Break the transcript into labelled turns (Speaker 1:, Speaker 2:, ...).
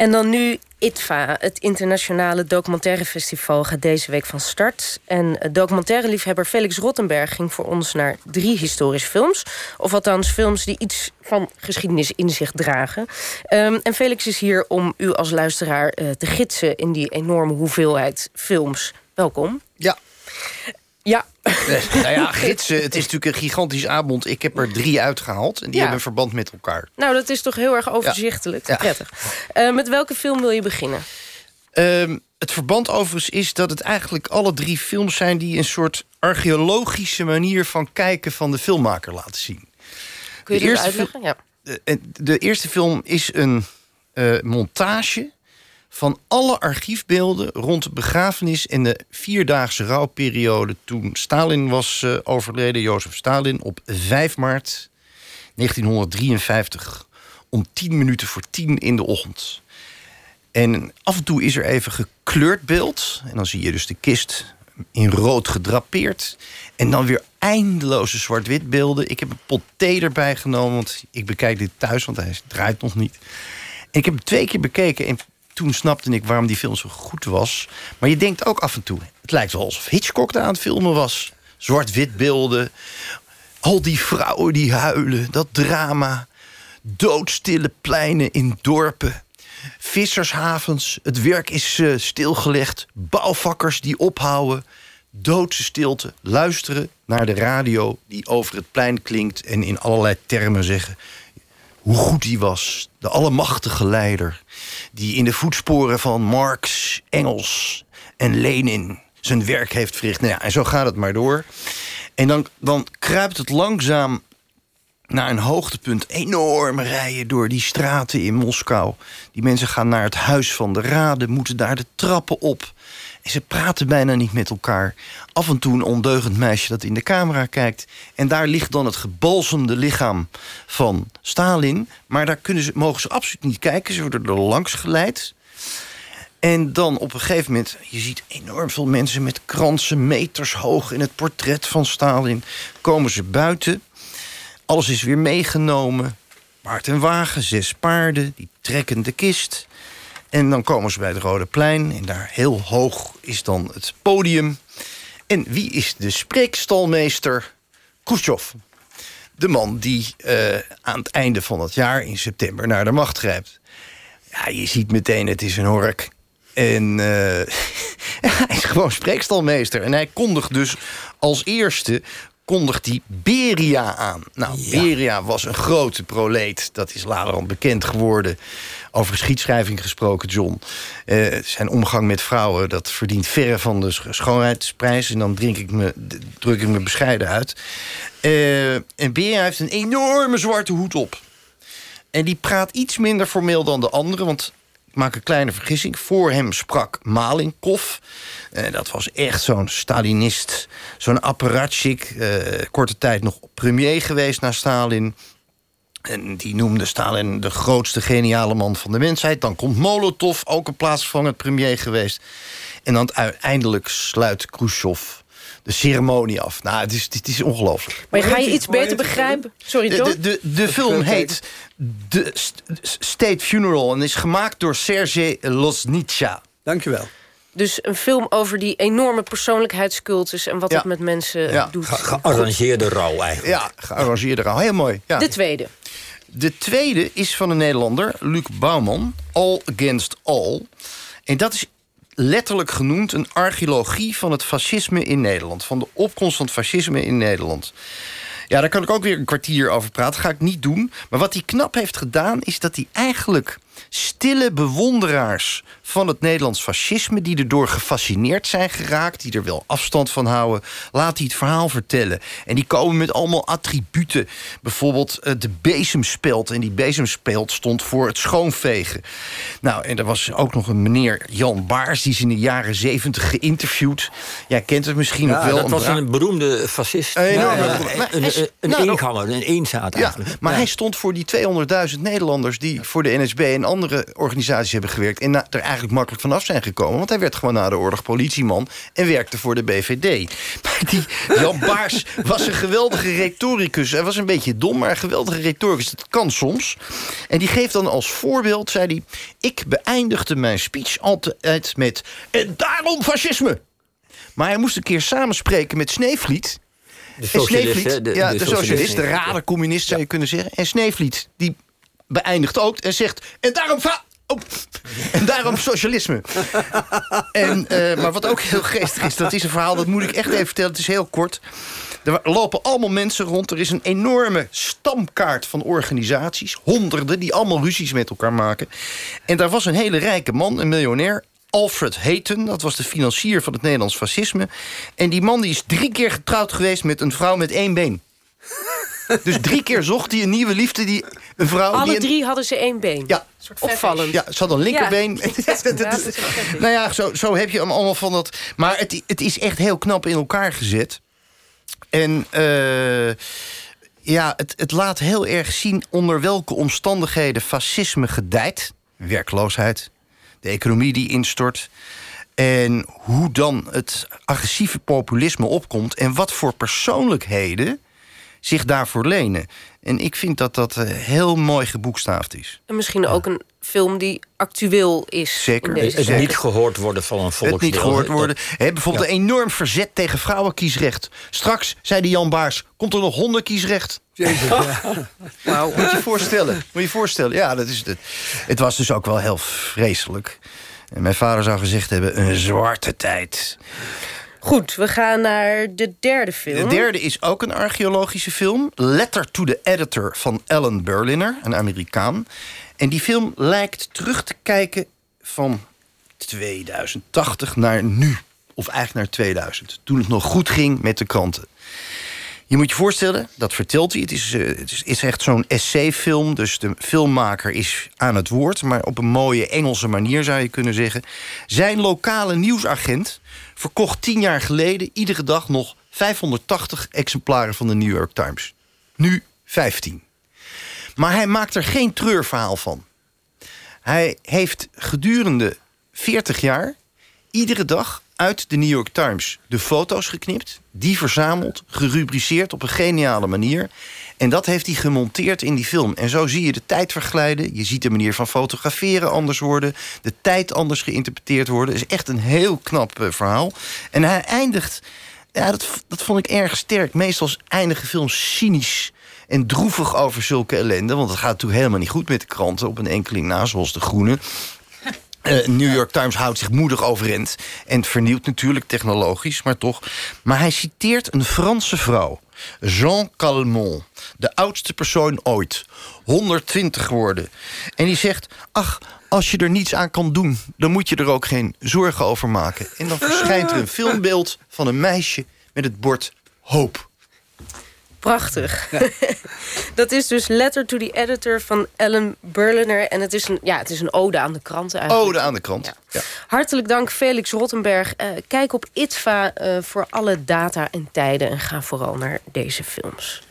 Speaker 1: En dan nu ITVA, het Internationale Documentaire Festival, gaat deze week van start. En documentaireliefhebber Felix Rottenberg ging voor ons naar drie historische films. Of althans, films die iets van geschiedenis in zich dragen. Ehm, en Felix is hier om u als luisteraar eh, te gidsen in die enorme hoeveelheid films. Welkom.
Speaker 2: Ja.
Speaker 1: Ja.
Speaker 2: Nou ja, gidsen, het is natuurlijk een gigantisch aanbod. Ik heb er drie uitgehaald en die hebben verband met elkaar.
Speaker 1: Nou, dat is toch heel erg overzichtelijk. Ja. Prettig. Uh, met welke film wil je beginnen?
Speaker 2: Uh, het verband overigens is dat het eigenlijk alle drie films zijn... die een soort archeologische manier van kijken van de filmmaker laten zien.
Speaker 1: Kun je dat uitleggen? Ja.
Speaker 2: De, de, eerste film is een uh, montage van alle archiefbeelden rond de begrafenis en de vierdaagse rouwperiode toen Stalin was uh, overleden, Jozef Stalin, op 5 maart 1953 om 10 minuten voor 10 in de ochtend. En af en toe is er even gekleurd beeld. En dan zie je dus de kist in rood gedrapeerd. En dan weer eindeloze zwart-wit beelden. Ik heb een pot thee erbij genomen, want ik bekijk dit thuis, want hij draait nog niet. En ik heb twee keer bekeken en toen snapte ik waarom die film zo goed was. Maar je denkt ook af en toe... het lijkt wel alsof Hitchcock daar aan het filmen was. Zwart-wit beelden. Al die vrouwen die huilen. Dat drama. Doodstille pleinen in dorpen. Vissershavens. Het werk is uh, stilgelegd. Bouwvakkers die ophouden. Doodse stilte. Luisteren naar de radio die over het plein klinkt... en in allerlei termen zeggen hoe goed hij was. De allemachtige leider. Die in de voetsporen van Marx, Engels en Lenin zijn werk heeft verricht. Nou ja, en zo gaat het maar door. En dan, dan kruipt het langzaam naar een hoogtepunt. Enorme rijen door die straten in Moskou. Die mensen gaan naar het huis van de raden, moeten daar de trappen op. Ze praten bijna niet met elkaar. Af en toe een ondeugend meisje dat in de camera kijkt. En daar ligt dan het gebalsemde lichaam van Stalin. Maar daar kunnen ze, mogen ze absoluut niet kijken. Ze worden er langs geleid. En dan op een gegeven moment, je ziet enorm veel mensen met kransen meters hoog in het portret van Stalin. Komen ze buiten. Alles is weer meegenomen. Paard en wagen, zes paarden, die trekken de kist. En dan komen ze bij het Rode Plein. En daar heel hoog is dan het podium. En wie is de spreekstalmeester? Khrushchev. De man die uh, aan het einde van het jaar, in september, naar de macht grijpt. Ja, je ziet meteen, het is een hork. En uh, hij is gewoon spreekstalmeester. En hij kondigt dus als eerste kondigt hij Beria aan. Nou, Beria was een grote proleet. Dat is later bekend geworden. Over geschiedschrijving gesproken, John. Uh, zijn omgang met vrouwen, dat verdient verre van de schoonheidsprijs. En dan drink ik me, druk ik me bescheiden uit. Uh, en Beria heeft een enorme zwarte hoed op. En die praat iets minder formeel dan de anderen. Want maak een kleine vergissing. Voor hem sprak Malinkov. Uh, dat was echt zo'n Stalinist, zo'n apparatchik. Uh, korte tijd nog premier geweest na Stalin. En die noemde Stalin de grootste geniale man van de mensheid. Dan komt Molotov, ook een plaatsvervangend premier geweest. En dan uiteindelijk sluit Khrushchev de ceremonie af. Nou, het is, het is ongelooflijk.
Speaker 1: Maar ga je iets beter begrijpen? Sorry, John?
Speaker 2: De, de, de, film heet The State Funeral... en is gemaakt door Sergej Losnitsa.
Speaker 3: Dankjewel.
Speaker 1: Dus een film over die enorme persoonlijkheidscultus... en wat ja. het met mensen
Speaker 3: ja.
Speaker 1: doet.
Speaker 3: gearrangeerde rouw eigenlijk.
Speaker 2: Ja, gearrangeerde rouw. Heel mooi. Ja.
Speaker 1: De tweede.
Speaker 2: De tweede is van een Nederlander, Luc Bouwman. All Against All. En dat is letterlijk genoemd een archeologie van het fascisme in Nederland. Van de opkomst van het fascisme in Nederland. Ja, daar kan ik ook weer een kwartier over praten. Ga ik niet doen. Maar wat hij knap heeft gedaan, is dat hij eigenlijk stille bewonderaars van het Nederlands fascisme... die erdoor gefascineerd zijn geraakt, die er wel afstand van houden... laat hij het verhaal vertellen. En die komen met allemaal attributen. Bijvoorbeeld uh, de bezemspeld. En die bezemspeld stond voor het schoonvegen. Nou, en er was ook nog een meneer Jan Baars... die is in de jaren zeventig geïnterviewd. Jij kent het misschien
Speaker 3: ja,
Speaker 2: nog wel.
Speaker 3: dat was een beroemde fascist. Ja,
Speaker 2: ja,
Speaker 3: een een, een, nou, eenganger, een eenzaad eigenlijk.
Speaker 2: maar hij stond voor die 200.000 Nederlanders... die voor de NSB en andere organisaties hebben gewerkt... en er eigenlijk makkelijk vanaf zijn gekomen. Want hij werd gewoon na de oorlog politieman... en werkte voor de BVD. Maar die Jan Baars was een geweldige retoricus. Hij was een beetje dom, maar een geweldige retoricus. Dat kan soms. En die geeft dan als voorbeeld, zei hij... ik beëindigde mijn speech altijd met... en daarom fascisme! Maar hij moest een keer samenspreken met Sneevliet...
Speaker 3: De socialist,
Speaker 2: de, ja, de, socialist, de rare communist zou je kunnen zeggen. En Sneevliet, die beëindigt ook en zegt... en daarom... Oh, en daarom socialisme. en, uh, maar wat ook heel geestig is, dat is een verhaal... dat moet ik echt even vertellen, het is heel kort. Er lopen allemaal mensen rond. Er is een enorme stamkaart van organisaties. Honderden, die allemaal ruzies met elkaar maken. En daar was een hele rijke man, een miljonair... Alfred Hayton, dat was de financier van het Nederlands fascisme. En die man die is drie keer getrouwd geweest met een vrouw met één been. Dus drie keer zocht hij een nieuwe liefde. Die, een vrouw
Speaker 1: Alle
Speaker 2: die
Speaker 1: drie hadden ze één been.
Speaker 2: Ja.
Speaker 1: Opvallend.
Speaker 2: Ja, ze hadden een linkerbeen. Ja, nou ja, zo, zo heb je hem allemaal van dat... Maar het, het is echt heel knap in elkaar gezet. En... Uh, ja, het, het laat heel erg zien onder welke omstandigheden fascisme gedijt. Werkloosheid, de economie die instort. En hoe dan het agressieve populisme opkomt... en wat voor persoonlijkheden zich daarvoor lenen. En ik vind dat dat eh, heel mooi geboekstaafd is.
Speaker 1: En misschien ook een film die actueel is.
Speaker 2: Zeker.
Speaker 3: het niet gehoord worden van een volksdeel.
Speaker 2: Het niet gehoord worden. He, bijvoorbeeld een enorm verzet tegen vrouwenkiesrecht. Straks, zei de Jan Baars, komt er nog hondenkiesrecht? Jezus, ja. nou, moet je voorstellen. Moet je voorstellen. Ja, dat is het. Het was dus ook wel heel vreselijk. En mijn vader zou gezegd hebben, een zwarte tijd.
Speaker 1: Goed, we gaan naar de derde film.
Speaker 2: De derde is ook een archeologische film. Letter to the Editor van Alan Berliner, een Amerikaan. En die film lijkt terug te kijken van 2080 naar nu. Of eigenlijk naar 2000. Toen het nog goed ging met de kranten. Je moet je voorstellen, dat vertelt hij. Het is, uh, het is echt zo'n essayfilm. Dus de filmmaker is aan het woord. Maar op een mooie Engelse manier zou je kunnen zeggen. Zijn lokale nieuwsagent verkocht tien jaar geleden... iedere dag nog 580 exemplaren van de New York Times. Nu 15. Maar hij maakt er geen treurverhaal van. Hij heeft gedurende 40 jaar... iedere dag uit de New York Times de foto's geknipt... die verzameld, gerubriceerd op een geniale manier... en dat heeft hij gemonteerd in die film. En zo zie je de tijd verglijden. Je ziet de manier van fotograferen anders worden... de tijd anders geïnterpreteerd worden. Is echt een heel knap uh, verhaal. En hij eindigt... Ja, dat, dat vond ik erg sterk. Meestal eindigen films cynisch en droevig over zulke ellende. Want het gaat natuurlijk helemaal niet goed met de kranten... op een enkeling na, zoals De Groene. Uh, New York Times houdt zich moedig overeind en vernieuwt natuurlijk technologisch, maar toch. Maar hij citeert een Franse vrouw, Jean Calmont, de oudste persoon ooit, 120 geworden. En die zegt: Ach, als je er niets aan kan doen, dan moet je er ook geen zorgen over maken. En dan verschijnt er een filmbeeld van een meisje met het bord hoop.
Speaker 1: Prachtig. dat is dus Letter to the Editor van Ellen Berliner. En het is een, ja, het is een ode aan de krant eigenlijk.
Speaker 2: Ode aan de krant, ja.
Speaker 1: Hartelijk dank Felix Rottenberg. Uh, kijk op ITVA uh, voor alle data en tijden. En ga vooral naar deze films.